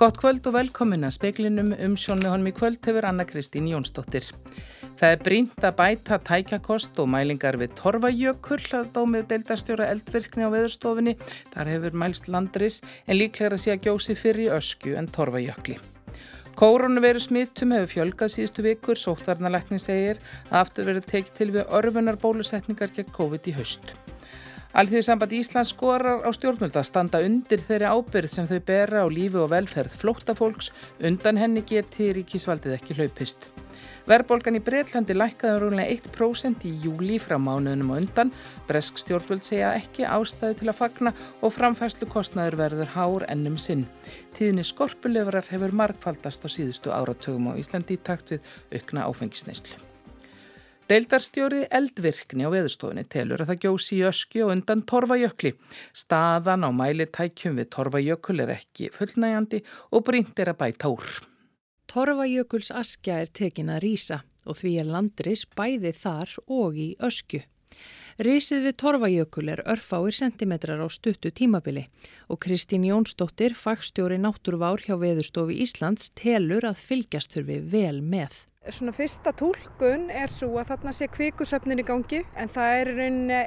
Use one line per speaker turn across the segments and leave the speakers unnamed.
Gott kvöld og velkomin að speklinum um sjón með honum í kvöld hefur Anna Kristín Jónsdóttir. Það er brínt að bæta tækjakost og mælingar við Torfajökull að dómið deildastjóra eldvirkni á veðurstofinni. Þar hefur mælst landris en líklega sé að gjósi fyrir ösku en Torfajökli. Kórónuveru smittum hefur fjölgað síðustu vikur, sóttvarnalekni segir að aftur verið teikt til við örfunar bólusetningar gegn COVID í haust. Alþjóði samband Íslands skorar á stjórnvölda standa undir þeirri ábyrð sem þau bera á lífi og velferð flóttafólks undan henni geti ríkisvaldið ekki hlaupist. Verbolgan í Breitlandi lækkaði rúinlega 1% í júli frá mánuðunum og undan. Bresk stjórnvöld segja ekki ástæðu til að fagna og framfærslu kostnaður verður hár ennum sinn. Tíðinni skorpulefrar hefur markfaldast á síðustu áratögum á Íslandi í takt við aukna áfengisneislu. Deildarstjóri eldvirkni á veðurstofunni telur að það gjósi í öskju og undan torfajökli. Staðan á mælitækjum við torfajökul er ekki fullnægjandi og brínt er að bæta úr.
Torfajökuls askja er tekin að rýsa og því er landris bæði þar og í öskju. Rísið við Torfajökul er örfáir sentimetrar á stuttu tímabili og Kristín Jónsdóttir, fagstjóri náttúruvár hjá Veðurstofi Íslands, telur að fylgjast þurfi vel með.
Svona fyrsta tólkun er svo að þarna sé kvikusöfnin í gangi en það er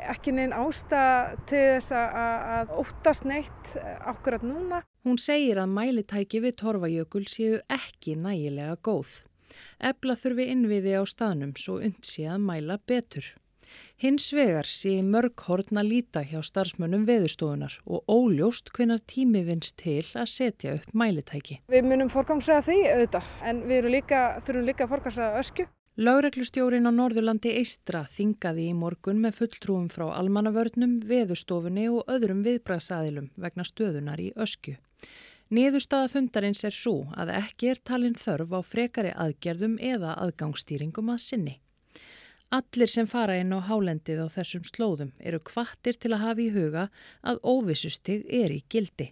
ekki neinn ásta til þess að óttast neitt eh, núna.
Hún segir að mælitæki við Torfajökul séu ekki nægilega góð. Ebla þurfi innviði á staðnum svo und sé að mæla betur. Hins vegar sé mörg hortna líta hjá starfsmönnum veðustofunar og óljóst hvenar tími vinst til að setja upp mælitæki.
Við munum forgangsraða því auðvitað en við líka, þurfum líka að forgangsraða ösku.
Láreglustjórin á Norðurlandi Eistra þingaði í morgun með fulltrúum frá almannavörnum, veðustofunni og öðrum viðbrasaðilum vegna stöðunar í ösku. Niðurstaða fundarins er svo að ekki er talin þörf á frekari aðgerðum eða aðgangsstýringum að sinni. Allir sem fara inn á hálendið á þessum slóðum eru kvattir til að hafa í huga að óvissustig er í gildi.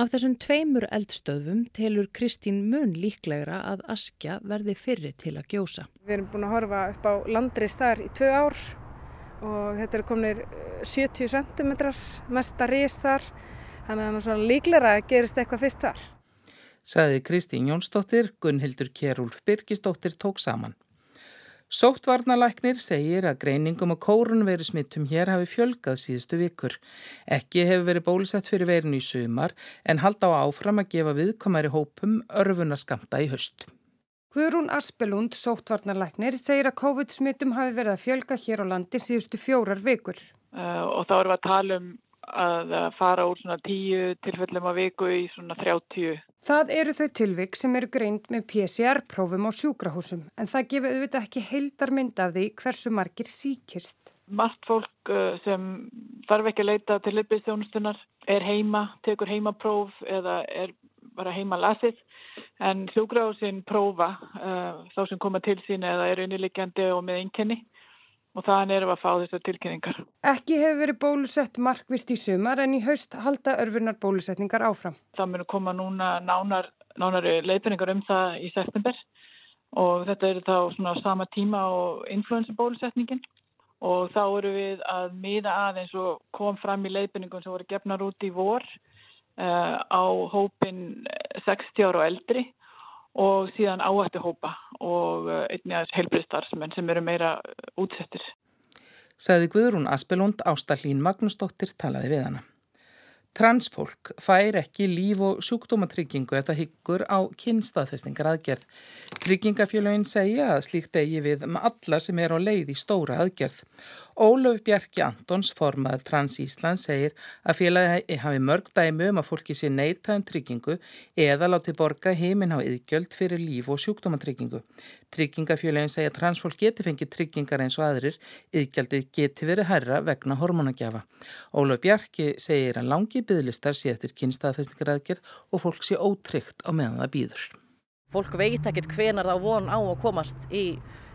Af þessum tveimur eldstöðum telur Kristín mun líklegra að askja verði fyrri til að gjósa.
Við erum búin að horfa upp á landris þar í tvö ár og þetta er kominir 70 cm mesta rís þar þannig að það er líklegra að gerist eitthvað fyrst þar.
Saði Kristín Jónsdóttir, Gunnhildur Kjærúlf Birgisdóttir tók saman. Sóttvarnalæknir segir að greiningum og kórunverismittum hér hafi fjölgað síðustu vikur. Ekki hefur verið bólusett fyrir verinu í sumar en halda á áfram að gefa viðkomari hópum örfunaskamta í höst.
Guðrún Aspelund, sóttvarnalæknir, segir að COVID-smittum hafi verið að fjölga hér á landi síðustu fjórar vikur.
Uh, og þá erum við að tala um að fara úr svona tíu tilfellum að viku í svona þrjáttíu.
Það eru þau tilvik sem eru greint með PCR-prófum á sjúkrahúsum en það gefur auðvitað ekki heildarmynd af því hversu margir síkist.
Margt fólk uh, sem þarf ekki að leita til leipistjónustunar er heima, tekur heimapróf eða er bara heima lasið en sjúkrahúsin prófa uh, þá sem koma til sín eða er unnilegjandi og með einkenni og þannig erum við að fá þessar tilkynningar.
Ekki hefur verið bólusett markvist í sumar en í haust halda örfunar bólusetningar áfram.
Það munir koma núna nánar, nánari leifinningar um það í september og þetta eru þá svona á sama tíma og influensabólusetningin og þá eru við að miða aðeins og kom fram í leifinningum sem voru gefnar út í vor uh, á hópin 60 ára og eldri og síðan áhættu hópa og eh, einnig aðeins heilbriðstarfsmenn sem eru meira eh, útsettir.
Saði Guðrún Aspelund Ástallín Magnúsdóttir talaði við hana. Transfólk fær ekki líf- og sjúkdómatryggingu eða hyggur á kynstaðfestingar aðgerð. Tryggingafélagin segja að slíkt eigi við með um alla sem er á leið í stóra aðgerð. Ólöf Bjarki Antons, formað Trans Ísland, segir að félagi hafi mörg dæmi um að fólki sé neita um tryggingu eða láti borga heiminn á yðgjöld fyrir líf- og sjúkdómatryggingu. Tryggingafélagin segja að transfólk geti fengið tryggingar eins og aðrir, yðgjaldið geti verið herra vegna hormonagjafa. Ólöf Bjarki segir að langi bygglistar sé eftir kynstaðfestingaraðgerð og fólk sé ótryggt á meðan það býður.
Fólk veit ekkert hvenar það von á að komast í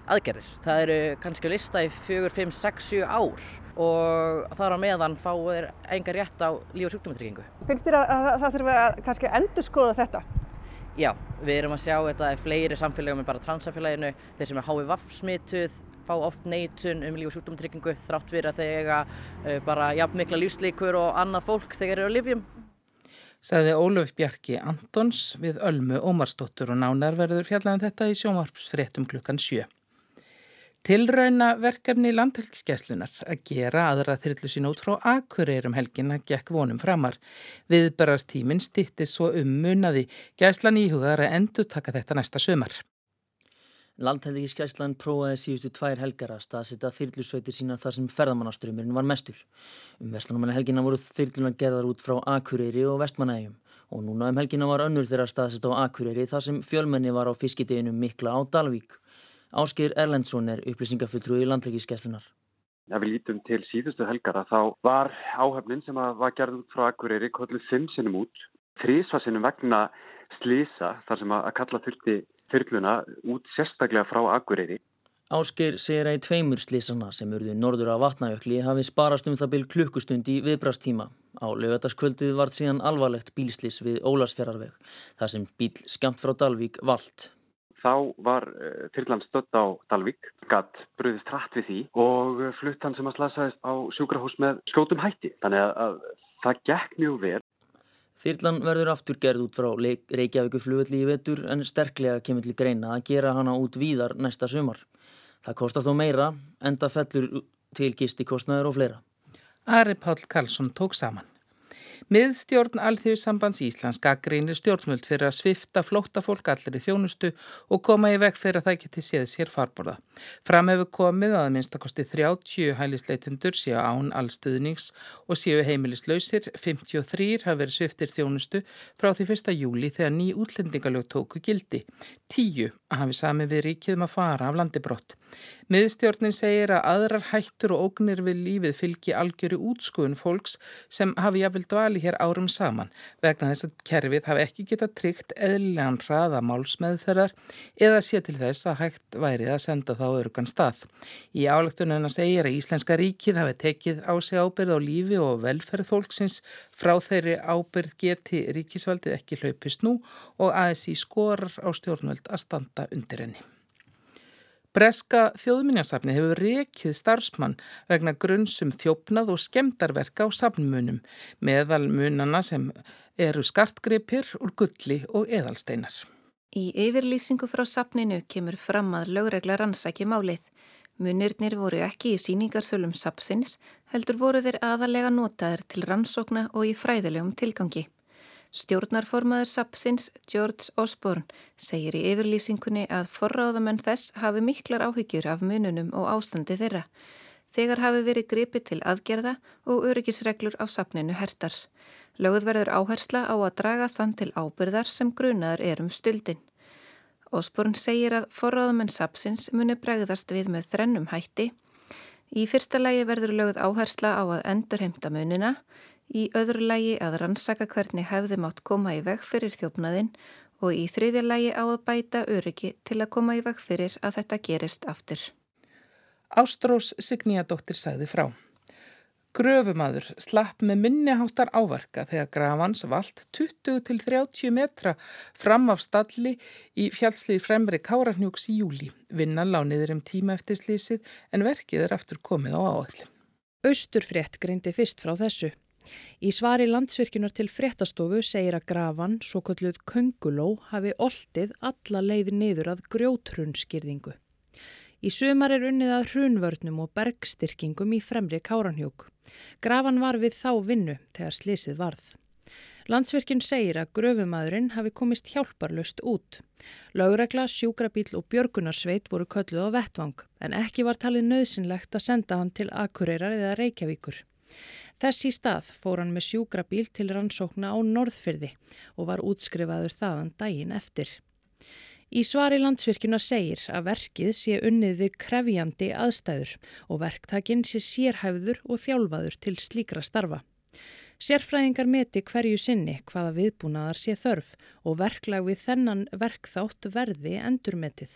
aðgerðir. Það eru kannski lista í fjögur, fimm, sex, sjú ár og þar á meðan fáir engar rétt á líf- og sjúkdómatryggingu.
Finnst þér að, að það þurfa að kannski endur skoða þetta?
Já, við erum að sjá þetta í fleiri samfélagum en bara transafélaginu. Þeir sem er HVV smituð fá oft neitun um líf- og sjúkdómatryggingu þrátt fyrir að þeir eiga uh, bara jafn mikla lífslíkur og annað fólk þegar þeir eru á livjum.
sagði Óluf Bjarki Antons við Ölmu Ómarsdóttur og nánar verður fjallan um þetta í sjómarpsfréttum klukkan sjö. Tilrauna verkefni landhelgiskeslunar að gera aðra þyrlu sín út frá akureyrum helgina gekk vonum framar. Viðbarastíminn stýtti svo um munnaði. Gæslan íhugaðar að endur taka þetta næsta sömar.
Landhelgiskeslan prófaði síðustu tvær helgar að staðsita þyrlusveitir sína þar sem ferðamannaströymurinn var mestur. Um vestlunumanna helgina voru þyrlunar gerðar út frá akureyri og vestmanægjum og núna um helgina var önnur þeirra staðsita á akureyri þar sem fjölmenni var á fiskideginum mikla á Dalvík. Áskir Erlendsson er upplýsingafulltrúi í landlækiskeslunar.
Ef við lítum til síðustu helgara þá var áhefnin sem var gerð út frá Akureyri kolluð fimm sinnum út. Þrísvarsinnum vegna slísa þar sem að kalla þurfti þyrluna út sérstaklega frá Akureyri.
Áskir segir að í tveimur slísana sem urðu norður af vatnajökli hafi sparast um það byrj klukkustund í viðbrastíma. Á lögataskvöldið vart síðan alvarlegt bílslís við Ólarsfjörarveg þar sem bíl skamt frá Dalvík vald
þá var uh, Tyrland stödd á Dalvik, gatt bröðist hratt við því og flutt hann sem að slasaðist á sjúkrahús með skjótum hætti. Þannig að, að það gekk mjög vel.
Þyrlan verður aftur gerð út frá Reykjavíku flugvelli í vetur en sterklega kemur til greina að gera hana út víðar næsta sumar. Það kostar þó meira, enda fellur til gistikostnaður og fleira.
Ari Pál Karlsson tók saman. Miðstjórn Alþjóðsambands Íslands gaggrínir stjórnvöld fyrir að svifta flótta fólk allir í þjónustu og koma í veg fyrir að það geti séð sér farborða. Fram hefur komið að minnstakosti 30 hælisleitindur séu án allstuðnings og séu heimilislausir, 53 hafa verið sviftir þjónustu frá því 1. júli þegar ný útlendingalög tóku gildi. 10 hafi sami við ríkið um að fara af landibrott. Miðstjórnin segir að aðrar hættur og ógnir við lífið fylgi algjöru útskúin fólks sem hafi jafnvel dvali hér árum saman vegna þess að kerfið hafi ekki getað tryggt eðlilegan hraða málsmeðferðar eða sé til þess að hægt væri að senda þá örugan stað. Í álektununa segir að Íslenska ríkið hafi tekið á sig ábyrð á lífi og velferð fólksins frá þeirri ábyrð geti ríkisvaldið ekki hlaupist nú og ASI skorar á stjórnvöld að standa undir henni. Breska þjóðminjasafni hefur rekið starfsmann vegna grunnsum þjófnað og skemdarverka á safnmunum meðal munana sem eru skartgripir úr gulli og eðalsteinar.
Í yfirlýsingu frá safninu kemur fram að lögregla rannsæki málið. Munirnir voru ekki í síningarsölum sapsins, heldur voru þeir aðalega notaður til rannsókna og í fræðilegum tilgangi. Stjórnarformaður Sapsins, George Osborne, segir í yfirlýsingunni að forráðamenn þess hafi miklar áhyggjur af mununum og ástandi þeirra. Þegar hafi verið gripið til aðgerða og öryggisreglur á sapninu hertar. Lögð verður áhersla á að draga þann til ábyrðar sem grunaður er um stildin. Osborne segir að forráðamenn Sapsins muni bregðast við með þrennum hætti. Í fyrsta lægi verður lögð áhersla á að endurheimta munina, í öðru lægi að rannsaka hvernig hefði mátt koma í veg fyrir þjófnaðinn og í þriðja lægi á að bæta öryggi til að koma í veg fyrir að þetta gerist aftur.
Ástrós Signíadóttir sagði frá. Gröfumadur slapp með minniháttar ávarka þegar grafans vald 20-30 metra fram af stalli í fjallslið fremri Káranhjúks í júli. Vinnan lániður um tíma eftir slísið en verkið er aftur komið á áalli.
Östurfrétt greindi fyrst frá þessu. Í svari landsvirkjunar til fréttastofu segir að grafan, svo kalluð Könguló, hafi oltið alla leið niður að grjótrunskýrðingu. Í sumar er unnið að hrunvörnum og bergstyrkingum í fremri káranhjók. Grafan var við þá vinnu þegar slísið varð. Landsvirkjun segir að gröfumadurinn hafi komist hjálparlust út. Laugregla, sjúkrabíl og björgunarsveit voru kölluð á vettvang en ekki var talið nöðsynlegt að senda hann til Akureyrar eða Reykjavíkur. Þess í stað fór hann með sjúkrabíl til rannsókna á Norðfyrði og var útskrifaður þaðan daginn eftir. Í svari landsvirkjuna segir að verkið sé unnið við krefjandi aðstæður og verktakinn sé sérhæfður og þjálfaður til slíkra starfa. Sérfræðingar meti hverju sinni hvaða viðbúnaðar sé þörf og verklag við þennan verkþátt verði endurmetið.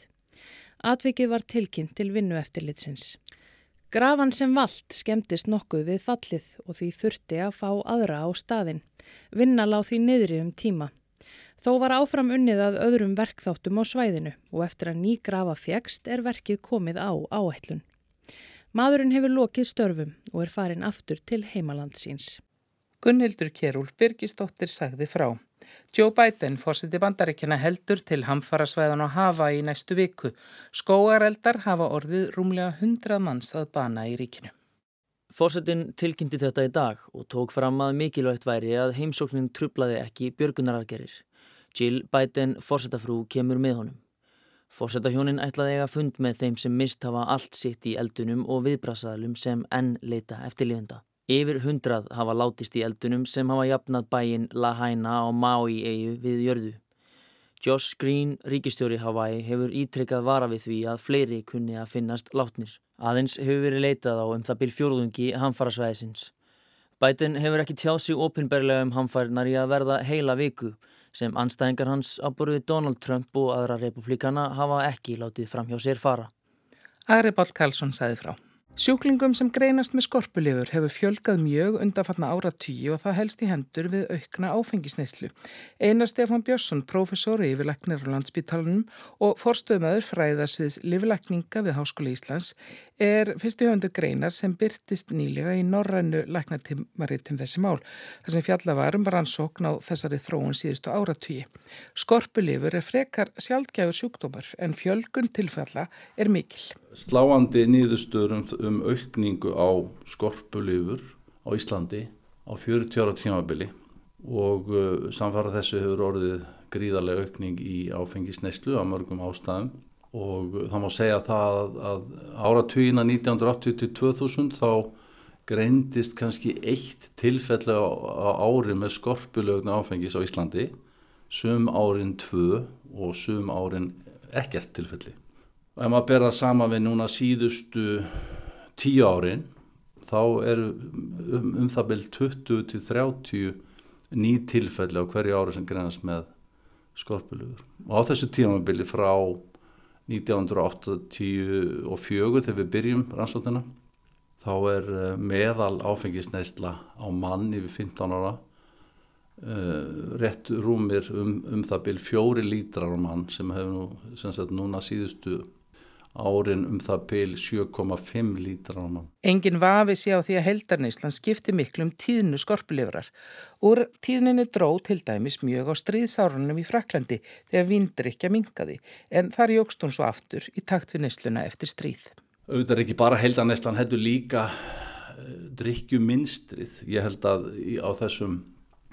Atvikið var tilkynnt til vinnu eftirlitsins. Grafan sem vald skemmtist nokkuð við fallið og því þurfti að fá aðra á staðin. Vinna láð því niðri um tíma. Þó var áfram unnið að öðrum verkþáttum á svæðinu og eftir að ný grafa fjækst er verkið komið á áætlun. Madurinn hefur lokið störfum og er farin aftur til heimalandsins.
Gunnhildur Kjærúl Birgisdóttir sagði frá. Joe Biden, fórsiti bandaríkjana, heldur til hamfarasvæðan á hafa í næstu viku. Skóareldar hafa orðið rúmlega 100 manns að bana í ríkinu.
Fórsetin tilkynnti þetta í dag og tók fram að mikilvægt væri að heimsóknin trublaði ekki björgunarargerir. Jill Biden, fórsetafrú, kemur með honum. Fórsetahjónin ætlaði eiga fund með þeim sem mist hafa allt sitt í eldunum og viðbrasaðalum sem enn leita eftir lifenda. Yfir hundrað hafa látist í eldunum sem hafa jafnað bæin Lahaina á Maui-eigu við jörðu. Josh Green, ríkistjóri Hawaii, hefur ítrykkað vara við því að fleiri kunni að finnast látnir. Aðeins hefur verið leitað á um það byrj fjórðungi hamfarasvæðisins. Biden hefur ekki tjáð sig opinberlega um hamfærinar í að verða heila viku sem anstæðingar hans á borðið Donald Trump og aðra republikana hafa ekki látið fram hjá sér fara.
Agri Bál Karlsson sæði frá. Sjúklingum sem greinast með skorpulifur hefur fjölgað mjög undanfatna áratýji og það helst í hendur við aukna áfengisneislu. Einar Stefán Björnsson, professor í yfirleiknir á landsbítalunum og forstöðumöður fræðarsviðs lifileikninga við Háskóli Íslands er fyrstu höndu greinar sem byrtist nýlega í norrannu læknatimaritum þessi mál. Það sem fjalla varum var ansókn á þessari þróun síðustu áratýji. Skorpulifur er frekar sjálfgjafur sjúkdómar en fjölgun tilfella er mikil.
Sláandi nýðustur um um aukningu á skorpulifur á Íslandi á 40 ára tímabili og uh, samfara þessu hefur orðið gríðarlega aukning í áfengisneislu á mörgum ástæðum og uh, það má segja það að áratugina 1980-2000 þá greindist kannski eitt tilfelli á, ári með skorpulögnu áfengis á Íslandi sum árin tvö og sum árin ekkert tilfelli. Og ef maður ber það sama við núna síðustu tíu árin þá eru um, um það byrj 20 til 30 ný tilfelli á hverju ári sem greinast með skorpulugur. Og á þessu tímabili frá 1984 þegar við byrjum rannsóttina þá er eh, meðal áfengisneisla á mann yfir 15 ára uh, rétt rúmir um, um það byrj fjóri lítrar á mann sem hefur nú sem sagt núna síðustu árin um það peil 7,5 lítrar á mann.
Engin vafi sé á því að heldarneislan skipti miklu um tíðnu skorpulifrar. Úr tíðninni dró til dæmis mjög á stríðsárunum í Fraklandi þegar vindrykja minkaði en þar jógst hún svo aftur í takt við neisluna eftir stríð.
Auðvitað er ekki bara heldarneislan, heldur líka eh, drikkjuminstrið. Ég held að á þessum,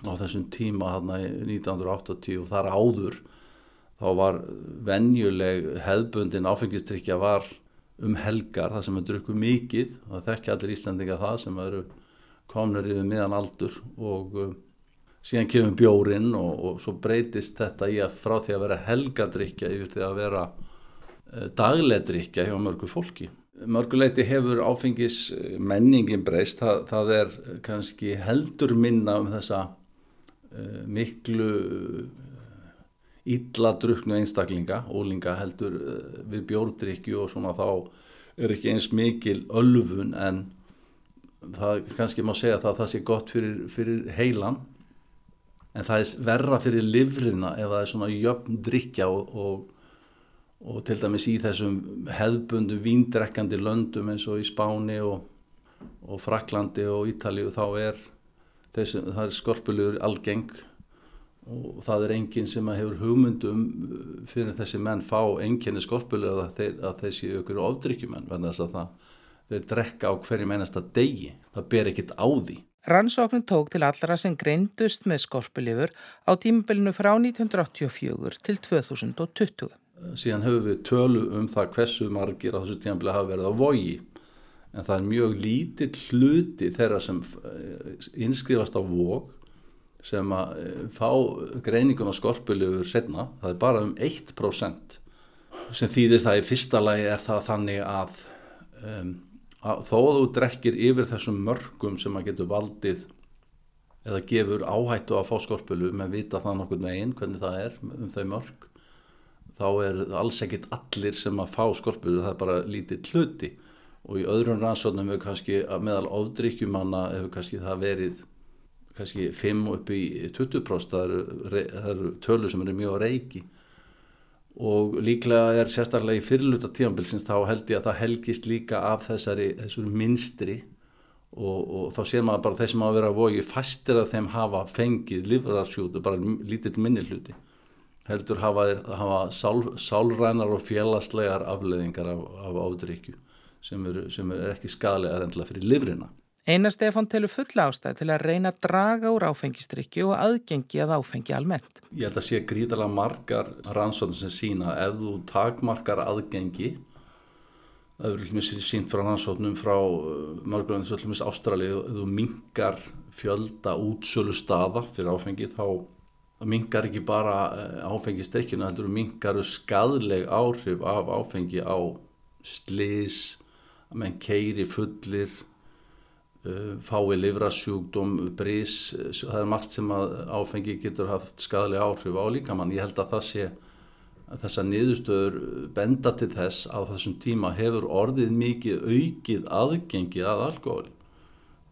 á þessum tíma hérna 1980 og þar áður þá var venjuleg hefðbundin áfengistrykja var um helgar það sem er drukku mikið það þekkja allir Íslandinga það sem eru komnur yfir miðan aldur og uh, síðan kemur bjórin og, og svo breytist þetta í að frá því að vera helgadrykja yfir því að vera uh, daglegdrykja hjá mörgu fólki. Mörguleiti hefur áfengis menningin breyst, það, það er kannski heldur minna um þessa uh, miklu illa druknu einstaklinga, ólinga heldur eh, við bjórdrykju og svona þá er ekki eins mikil ölfun en það kannski má segja það að það sé gott fyrir, fyrir heilan. En það er verra fyrir livrina ef það er svona jöfn drykja og, og, og til dæmis í þessum hefðbundu víndrekkandi löndum eins og í Spáni og, og Fraklandi og Ítalíu þá er, þessi, er skorpulur algeng og það er enginn sem hefur hugmyndum uh, fyrir þessi menn fá enginni skorpulega að þeir, að séu ykkur ofdrykkjumenn þannig að það, þeir drekka á hverjum einasta degi, það ber ekkit á því.
Rannsóknin tók til allra sem greindust með skorpulifur á tímabilinu frá 1984 til 2020.
Síðan höfum við tölu um það hversu margir á þessu tímabilinu hafa verið á vogi en það er mjög lítill hluti þeirra sem uh, inskrifast á vog sem að eh, fá greiningun á skorpulifur setna, það er bara um 1% sem þýðir það í fyrsta lagi er það þannig að, um, að þó þú drekkir yfir þessum mörgum sem að getur valdið eða gefur áhættu að fá skorpulu með vita það nokkur með einn hvernig það er um þau mörg þá er alls ekkit allir sem að fá skorpulu, það er bara lítið hluti. Og í öðrum rannsóknum hefur kannski meðal ofdrykkjumanna hefur kannski það verið kannski 5 upp í 20% það eru, eru tölur sem eru mjög á reiki og líklega er sérstaklega í fyrirluta tímanbilsins þá held ég að það helgist líka af þessari, minstri og, og þá sér maður bara þeir sem hafa verið að vogi fastir að þeim hafa fengið livrarsjútu, bara lítill minni hluti heldur hafa, hafa sál, sálrænar og félagslegar afleðingar af, af ádrykju sem eru er ekki skadlega endla fyrir livrina.
Einar Stefán telur fulla ástæð til að reyna að draga úr áfengistrykju og aðgengi að áfengi almennt.
Ég held að sé gríðala margar rannsóðin sem sína ef þú takmarkar aðgengi það eru líka sínt frá rannsóðnum frá uh, margur en þessu ástralið ef þú mingar fjölda útsölu staða fyrir áfengi þá mingar ekki bara uh, áfengistrikkinu heldur mingar skadleg áhrif af áfengi á slis að menn keiri fullir fái livrasjúkdóm, brís það er margt sem að áfengi getur haft skadlega áhrif á líkamann. Ég held að það sé þessa niðurstöður benda til þess að þessum tíma hefur orðið mikið aukið aðgengi að alkohóli.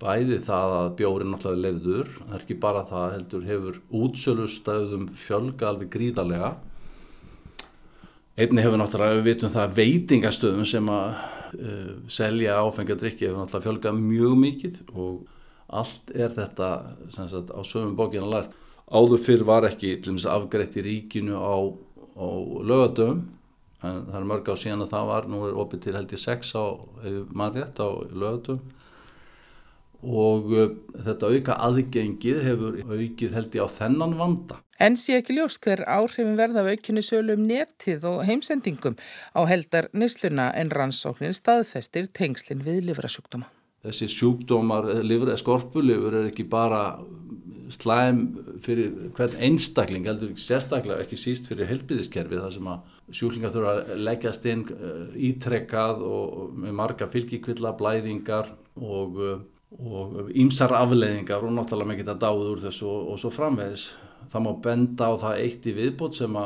Bæði það að bjórin náttúrulega lefður, það er ekki bara það heldur hefur útsölustöðum fjölga alveg gríðarlega. Einni hefur náttúrulega, við vitum það, veitingastöðum sem að uh, selja áfengjadrykki hefur náttúrulega fjölgað mjög mikið og allt er þetta sagt, á sögum bókina lært. Áður fyrr var ekki afgreitt í ríkinu á, á lögadöfum, en það er mörg á síðan að það var, nú er opið til held ég sex á mannrétt á lögadöfum og uh, þetta auka aðgengið hefur aukið held ég á þennan vanda.
En sé ekki ljóst hver áhrifin verða af aukinni sölu um netið og heimsendingum á heldar nýsluna en rannsóknin staðfestir tengslinn við livrasjúkdóma.
Þessi sjúkdómar, livra, skorpulifur er ekki bara slæm fyrir hvern einstakling, heldur sérstaklega, ekki síst fyrir helbiðiskerfið þar sem að sjúklingar þurfa að leggjast inn uh, ítrekkað og með marga fylgikvilla, blæðingar og ímsar afleiðingar og náttúrulega með geta dáð úr þessu og, og svo framvegis. Það má benda á það eitt í viðbót sem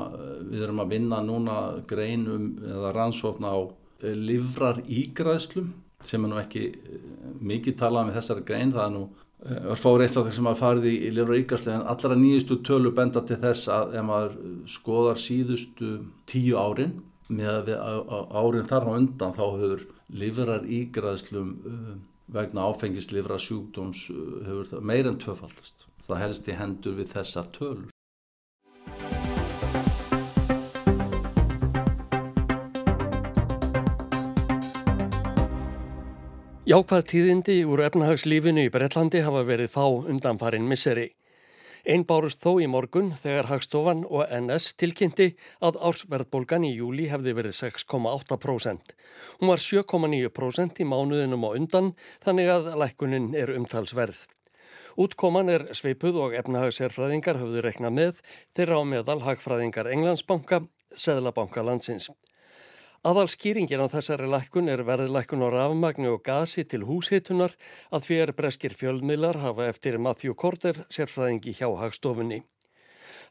við erum að vinna núna greinum eða rannsókn á eh, livrar ígræðslum sem er nú ekki eh, mikið talað með þessari grein, það er nú eh, örfári einstaklega sem að farið í, livrar ígræðslu en allra nýjustu tölu benda til þess að ef maður skoðar síðustu tíu árin með árin þar á undan þá hefur livrar ígræðslum vegna áfengislifra sjúkdóms meir en tvöfaldast. Það helst í hendur við þessar tölur.
Jákvæð tíðindi úr efnahagslífinu í Breitlandi hafa verið fá undanfarin misseri. Einn bárust þó í morgun þegar Hagstofan og NS tilkynnti að ársverðbólgan í júli hefði verið 6,8%. Hún var 7,9% í mánuðinum á undan þannig að lækkunin er umtalsverð. Útkoman er sveipuð og efnahagserfræðingar höfðu reknað með þeirra á meðal hagfræðingar Englandsbanka, Seðlabanka landsins. Aðal skýringin á þessari lækkun er verðlækkun á rafmagnu og gasi til húshitunar að fyrir breskir fjölmiðlar hafa eftir Matthew Korter sérfræðingi hjá hagstofunni.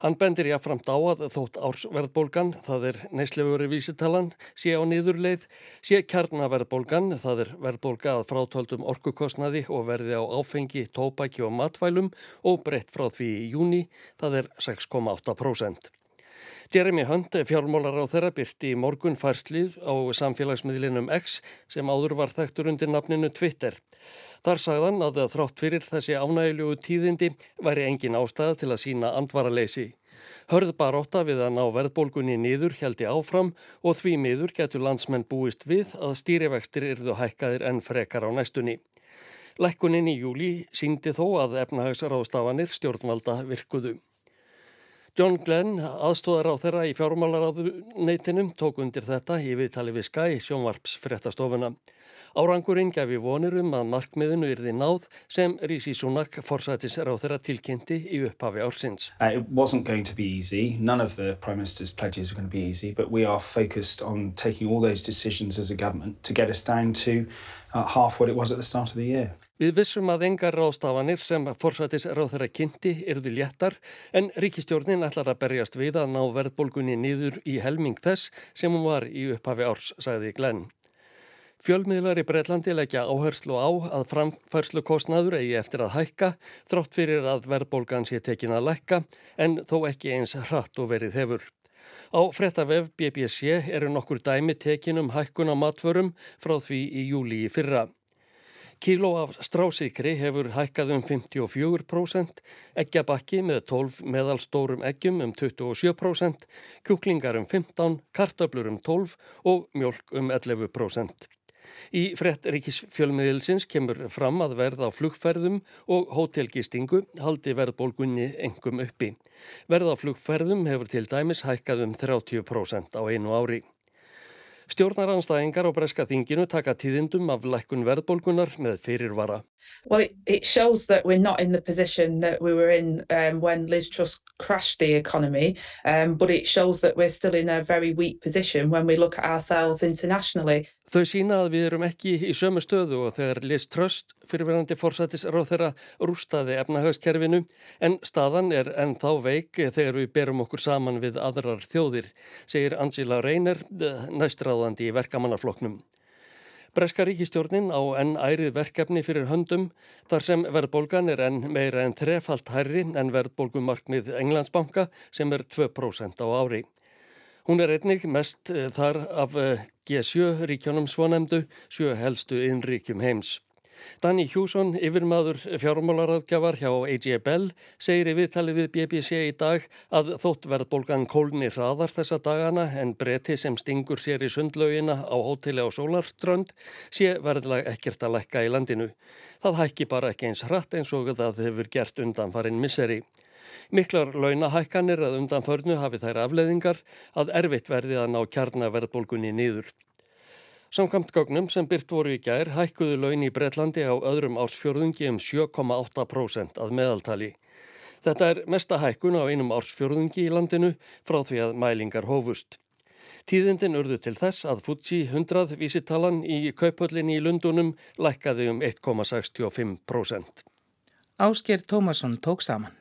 Hann bendir jáframt á að þótt ársverðbólgan, það er neyslefuri vísitalan, sé á niðurleið, sé kjarnaverðbólgan, það er verðbólga að frátöldum orkukostnaði og verði á áfengi, tópæki og matvælum og breytt frá því í júni, það er 6,8%. Jeremy Hunt, fjármólar á þeirra, byrti í morgun færslið á samfélagsmiðlinum X sem áður var þektur undir nafninu Twitter. Þar sagðan að þrátt fyrir þessi ánægilegu tíðindi væri engin ástæða til að sína andvaraleysi. Hörð baróta við að ná verðbólgunni nýður heldi áfram og því miður getur landsmenn búist við að stýrivextir yrðu hækkaðir en frekar á næstunni. Lækkunin í júli síndi þó að efnahagsráðstafanir stjórnvalda virkuðu. John Glenn, aðstóðar á þeirra í fjármálaráðuneytinum, tók undir þetta í viðtali við Skye, sjónvarps fréttastofuna. Árangurinn gafi vonir um að markmiðinu yrði náð sem Rísi Súnak forsætis á þeirra tilkynnti í upphafi ársins.
Uh, it wasn't going to be easy. None of the Prime Minister's pledges were going to be easy, but we are focused on taking all those decisions as a government to get us down to uh, half what it was at the start of the year.
Við vissum að engar ráðstafanir sem forsætis ráð þeirra kynnti erðu léttar en ríkistjórnin ætlar að berjast við að ná verðbólgunni nýður í helming þess sem hún var í upphafi árs, sagði Glenn. Fjölmiðlar í Breitlandi leggja áherslu á að framfærslu kostnaður eigi eftir að hækka þrátt fyrir að verðbólgan sé tekin að lekka en þó ekki eins hratt og verið hefur. Á frettavef BBC eru nokkur dæmi tekin um hækkun á matvörum frá því í júli í fyrra. Kíló af strásíkri hefur hækkað um 54%, eggjabakki með 12 meðalstórum eggjum um 27%, kjúklingar um 15%, kartöblur um 12% og mjölk um 11%. Í frett ríkisfjölmiðilsins kemur fram að verð á flugferðum og hótelgistingu haldi verðbólgunni engum uppi. Verð á flugferðum hefur til dæmis hækkað um 30% á einu ári. Stjórnaranstæðingar á breska þinginu taka tíðindum af lækkun verðbólgunar með fyrirvara.
Well, it, it shows that we're not in the position that we were in um, when Liz Truss crashed the economy, um, but it shows that we're still in a very weak position when we look at ourselves internationally.
Þau sína að við erum ekki í sömu stöðu og þegar Liz Truss fyrirverandi fórsættisráð þeirra rústaði efnahagskerfinu en staðan er ennþá veik þegar við berum okkur saman við aðrar þjóðir, segir Angela Reyner, eh, næstráðandi í verkamannafloknum. Breska ríkistjórnin á enn ærið verkefni fyrir höndum þar sem verðbólgan er enn meira en þrefalt hærri en verðbólgumarkmið Englandsbanka sem er 2% á ári. Hún er einnig mest þar af eh, G7 ríkjónum svonemdu, sjö helstu innríkjum heims. Danny Hjússon, yfirmaður fjármálaráðgjafar hjá AJ Bell, segir í viðtali við BBC í dag að þótt verðbólgan kólni hraðar þessa dagana en breyti sem stingur sér í sundlaugina á hóteli á Sólarströnd sé verðlag ekkert að lekka í landinu. Það hækki bara ekki eins hratt eins og það hefur gert undan farin misseri. Miklar launahækkanir að undanförnu hafi þær afleðingar að erfitt verði að ná kjarnaverðbólgunni nýður. Samkvæmt gögnum sem byrt voru í gær hækkuðu laun í Breitlandi á öðrum ársfjörðungi um 7,8% að meðaltali. Þetta er mesta hækkun á einum ársfjörðungi í landinu frá því að mælingar hófust. Tíðindin urðu til þess að Fuji 100 vísitalan í kaupöllinni í Lundunum lækkaði um 1,65%.
Ásker Tómasson tók saman.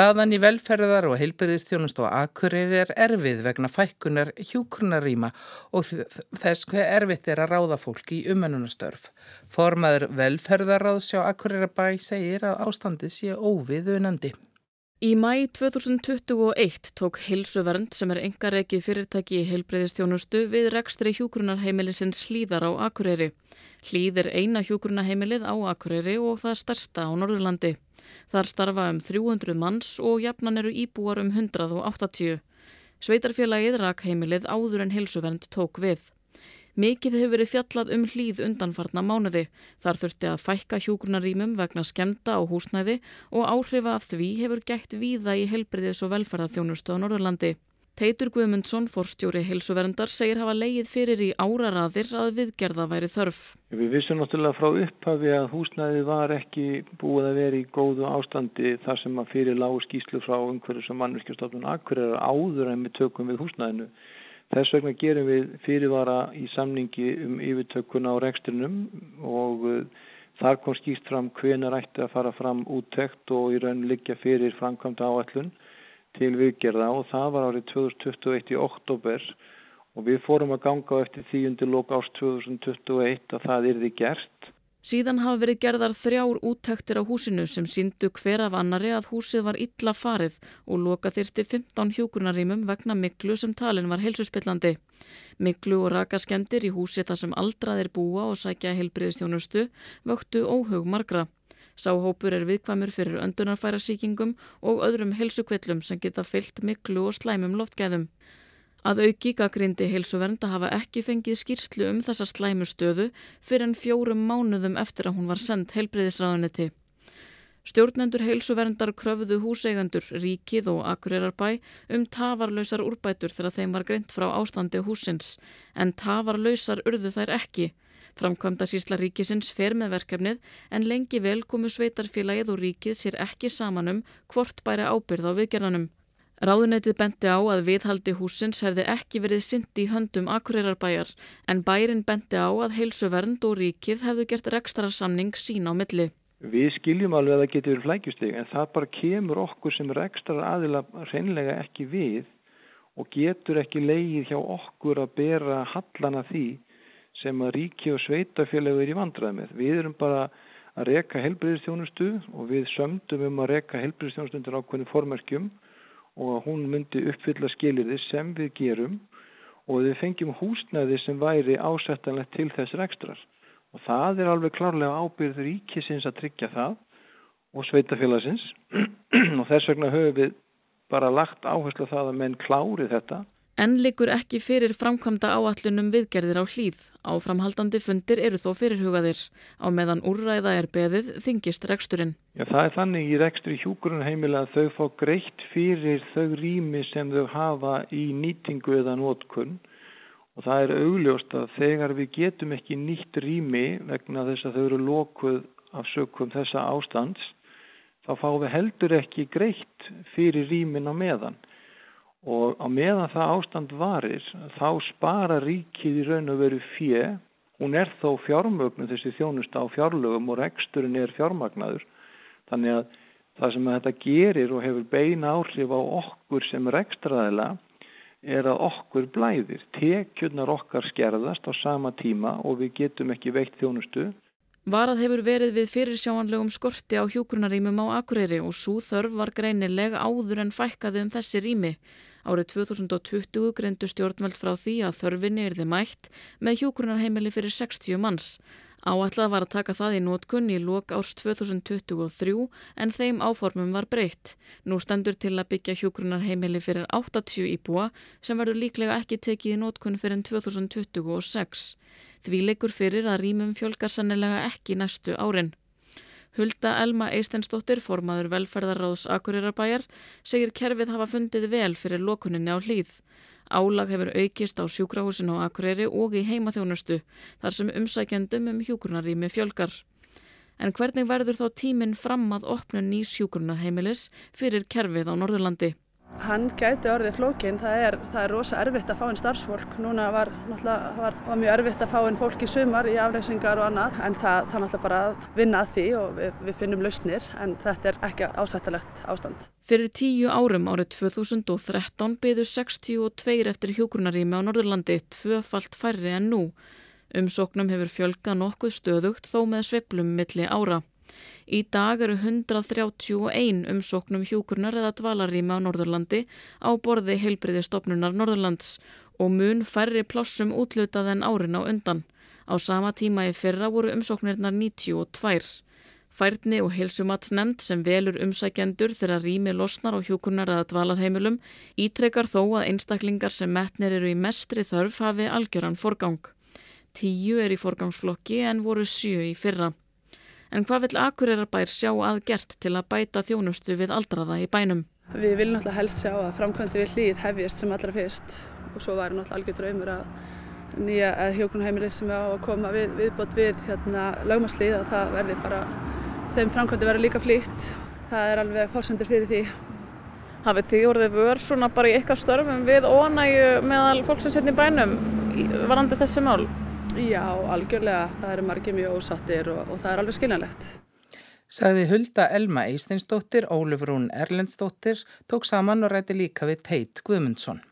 Staðan í velferðar og heilbyrðistjónust og akkurir er erfið vegna fækkunar hjúkrunaríma og þess hver erfitt er að ráða fólki í umennunastörf. Formaður velferðaráðsjá akkurirabæ segir að ástandið sé óviðunandi.
Í mæ 2021 tók Hilsuvernd sem er engareikið fyrirtæki í heilbreyðistjónustu við rekstri hjúgrunarheimilisins Hlýðar á Akureyri. Hlýð er eina hjúgrunarheimilið á Akureyri og það stærsta á Norðurlandi. Þar starfa um 300 manns og jafnan eru íbúar um 180. Sveitarfélagið rakheimilið áður en hilsuvernd tók við. Mikið hefur verið fjallað um hlýð undanfarna mánuði. Þar þurfti að fækka hjúgrunarímum vegna skemta á húsnæði og áhrifa af því hefur gætt víða í helbriðis og velferðarþjónustu á Norðurlandi. Teitur Guðmundsson, forstjóri heilsuverndar, segir hafa leið fyrir í áraraðir að viðgerða væri þörf.
Við vissum náttúrulega frá upphafi að húsnæði var ekki búið að vera í góðu ástandi þar sem að fyrir lágu skýslu frá umhverju sem mannverkjastofnun akkurir áður en við tökum við húsnæðinu. Þess vegna gerum við fyrirvara í samningi um yfirtökuna á rekstrinum og uh, þar kom skýst fram hvenar ætti að fara fram úttekt og í raun liggja fyrir framkvæmda áallun til viðgerða og það var árið 2021 í oktober og við fórum að ganga eftir þýjundi lók ást 2021 að það yrði gert.
Síðan hafa verið gerðar þrjár úttektir á húsinu sem síndu hver af annari að húsið var illa farið og loka þyrti 15 hjókunarímum vegna miklu sem talin var heilsuspillandi. Miklu og rakaskemdir í húsi þar sem aldraðir búa og sækja heilbriðstjónustu vöktu óhug margra. Sáhópur er viðkvæmur fyrir öndunarfærasíkingum og öðrum helsukvillum sem geta fyllt miklu og slæmum loftgæðum. Að auki gaggrindi heilsuvernd að hafa ekki fengið skýrslu um þessa slæmu stöðu fyrir en fjórum mánuðum eftir að hún var sendt heilbreyðisræðuniti. Stjórnendur heilsuverndar kröfuðu húseigandur, ríkið og akureyrar um tafarlausar úrbætur þegar þeim var greint frá ástandi húsins en tafarlausar urðu þær ekki Framkvæmda sísla ríkisins fer með verkefnið en lengi vel komu sveitarfélagið og ríkið sér ekki saman um hvort bæri ábyrð á viðgerðanum. Ráðunetið benti á að viðhaldi húsins hefði ekki verið syndi í höndum akureyrarbæjar en bærin benti á að heilsuvernd og ríkið hefðu gert rekstrarsamning sín á milli.
Við skiljum alveg að það getur verið flækjustig en það bara kemur okkur sem rekstrar aðila reynlega ekki við og getur ekki leið hjá okkur að bera hallana því sem að ríki og sveitafélagi er í vandrað með. Við erum bara að reka helbriðistjónustu og við sömdum um að reka helbriðistjónustu undir ákveðinu formerkjum og hún myndi uppfylla skilirði sem við gerum og við fengjum húsnæði sem væri ásættanlegt til þess rekstrar. Og það er alveg klárlega ábyrður ríkisins að tryggja það og sveitafélagsins og þess vegna höfum við bara lagt áherslu á það að menn klári þetta
En likur ekki fyrir framkvæmda áallunum viðgerðir á hlýð. Áframhaldandi fundir eru þó fyrirhugaðir. Á meðan úrræða er beðið þingist reksturinn.
Já, það er þannig í reksturi hjúkurunheimila að þau fá greitt fyrir þau rými sem þau hafa í nýtingu eða nótkunn. Og það er augljóst að þegar við getum ekki nýtt rými vegna þess að þau eru lokuð af sökum þessa ástands, þá fá við heldur ekki greitt fyrir rýmin á meðan og á meðan það ástand varir þá spara ríkið í raun og veru fjö hún er þó fjármögnu þessi þjónust á fjárlögum og reksturinn er fjármagnaður. Þannig að það sem þetta gerir og hefur beina áhrif á okkur sem rekstraðila er að okkur blæðir. Tekjurnar okkar skerðast á sama tíma og við getum ekki veitt þjónustu.
Varað hefur verið við fyrirsjáanlegum skorti á hjókunarímum á Akureyri og svo þörf var greinileg áður en fækkaði um þessi rými Árið 2020 greindu stjórnveld frá því að þörfinni er þið mætt með hjókurunarheimili fyrir 60 manns. Áætlað var að taka það í nótkunn í lok árs 2023 en þeim áformum var breytt. Nú stendur til að byggja hjókurunarheimili fyrir 80 íbúa sem verður líklega ekki tekið í nótkunn fyrir 2026. Því leikur fyrir að rýmum fjölgar sannilega ekki næstu árin. Hulda Elma Eistensdóttir, formaður velferðarráðs Akureyrarbæjar, segir kerfið hafa fundið vel fyrir lokuninni á hlýð. Álag hefur aukist á sjúkrahúsinu á Akureyri og í heimaþjónustu þar sem umsækjandum um hjúgrunarými fjölgar. En hvernig verður þá tíminn fram að opna nýs hjúgrunarheimilis fyrir kerfið á Norðurlandi?
Hann gæti orðið flókin, það er, það er rosa erfitt að fá einn starfsfólk. Núna var, var, var mjög erfitt að fá einn fólk í sumar í afreysingar og annað en það, það er náttúrulega bara að vinna að því og við, við finnum lausnir en þetta er ekki ásættalegt ástand.
Fyrir tíu árum árið 2013 byðu 62 eftir hjókunarími á Norðurlandi, tvöfalt færri en nú. Umsóknum hefur fjölga nokkuð stöðugt þó með sveplum milli ára. Í dag eru 131 umsóknum hjúkurnar eða dvalarýma á Norðurlandi á borði heilbriði stopnunar Norðurlands og mun færri plossum útlutað en árin á undan. Á sama tíma í fyrra voru umsóknirnar 92. Færni og heilsumatsnemnd sem velur umsækjendur þegar rými losnar á hjúkurnar eða dvalarheimilum ítrekar þó að einstaklingar sem metnir eru í mestri þörf hafi algjöran forgang. Tíu er í forgangsflokki en voru sjö í fyrra. En hvað vil Akureyrarbær sjá að gert til að bæta þjónustu við aldraða í bænum?
Við viljum náttúrulega helst sjá að framkvæmdi við hlýð hefjist sem allra fyrst og svo væri náttúrulega algjör draumur að nýja hjókunarheimilir sem er á að koma við, viðbót við hérna, lögmaslið að það verði bara, þeim framkvæmdi verði líka flýtt. Það er alveg fórsendur fyrir því.
Hafið því orðið vör svona bara í ykkar störfum við óanægu meðal fólk sem setni bænum varandi þessi mál?
Já, algjörlega. Það eru margir mjög ósattir og, og það er alveg skiljanlegt.
Sagði Hulda Elma Eisteinsdóttir, Ólufrún Erlendsdóttir, tók saman og ræti líka við Teit Guðmundsson.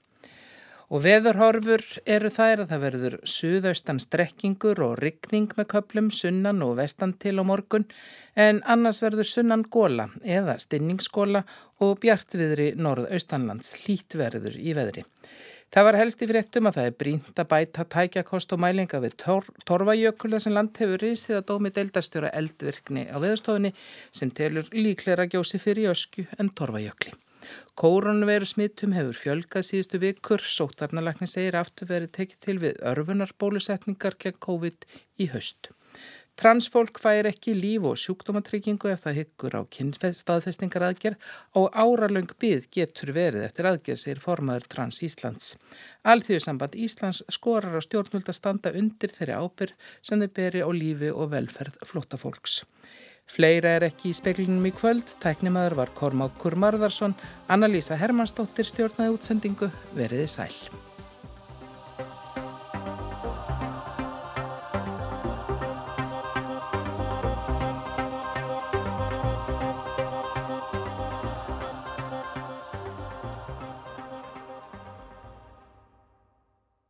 Og veðurhorfur eru þær að það verður suðaustan strekkingur og ryggning með köplum sunnan og vestan til á morgun en annars verður sunnan góla eða stinningsgóla og bjartviðri norðaustanlands hlítverður í veðri. Það var helst í fréttum að það er brínt að bæta tækjakost og mælinga við tor Torfajökul sem land hefur risið að dómi deildarstjóra eldvirkni á veðurstofunni sem telur líklega gjósi fyrir ösku en Torfajökli. Kórunveru smittum hefur fjölgað síðustu vikur, sótvarnalagnin segir aftur verið tekið til við örfunar bólusetningar gegn COVID í haust. Transfólk fær ekki líf og sjúkdómatryggingu ef það hyggur á kynstaðfestingar aðgerð og áralöng byð getur verið eftir aðgerð sér formaður Trans Íslands. Alþjóðsamband Íslands skorar á stjórnvöld að standa undir þeirri ábyrð sem þau beri á lífi og velferð flótafólks. Fleira er ekki í speklinum í kvöld, tæknimaður var Kormákur Marðarsson, Anna-Lísa Hermannsdóttir stjórnaði útsendingu, veriði sæl.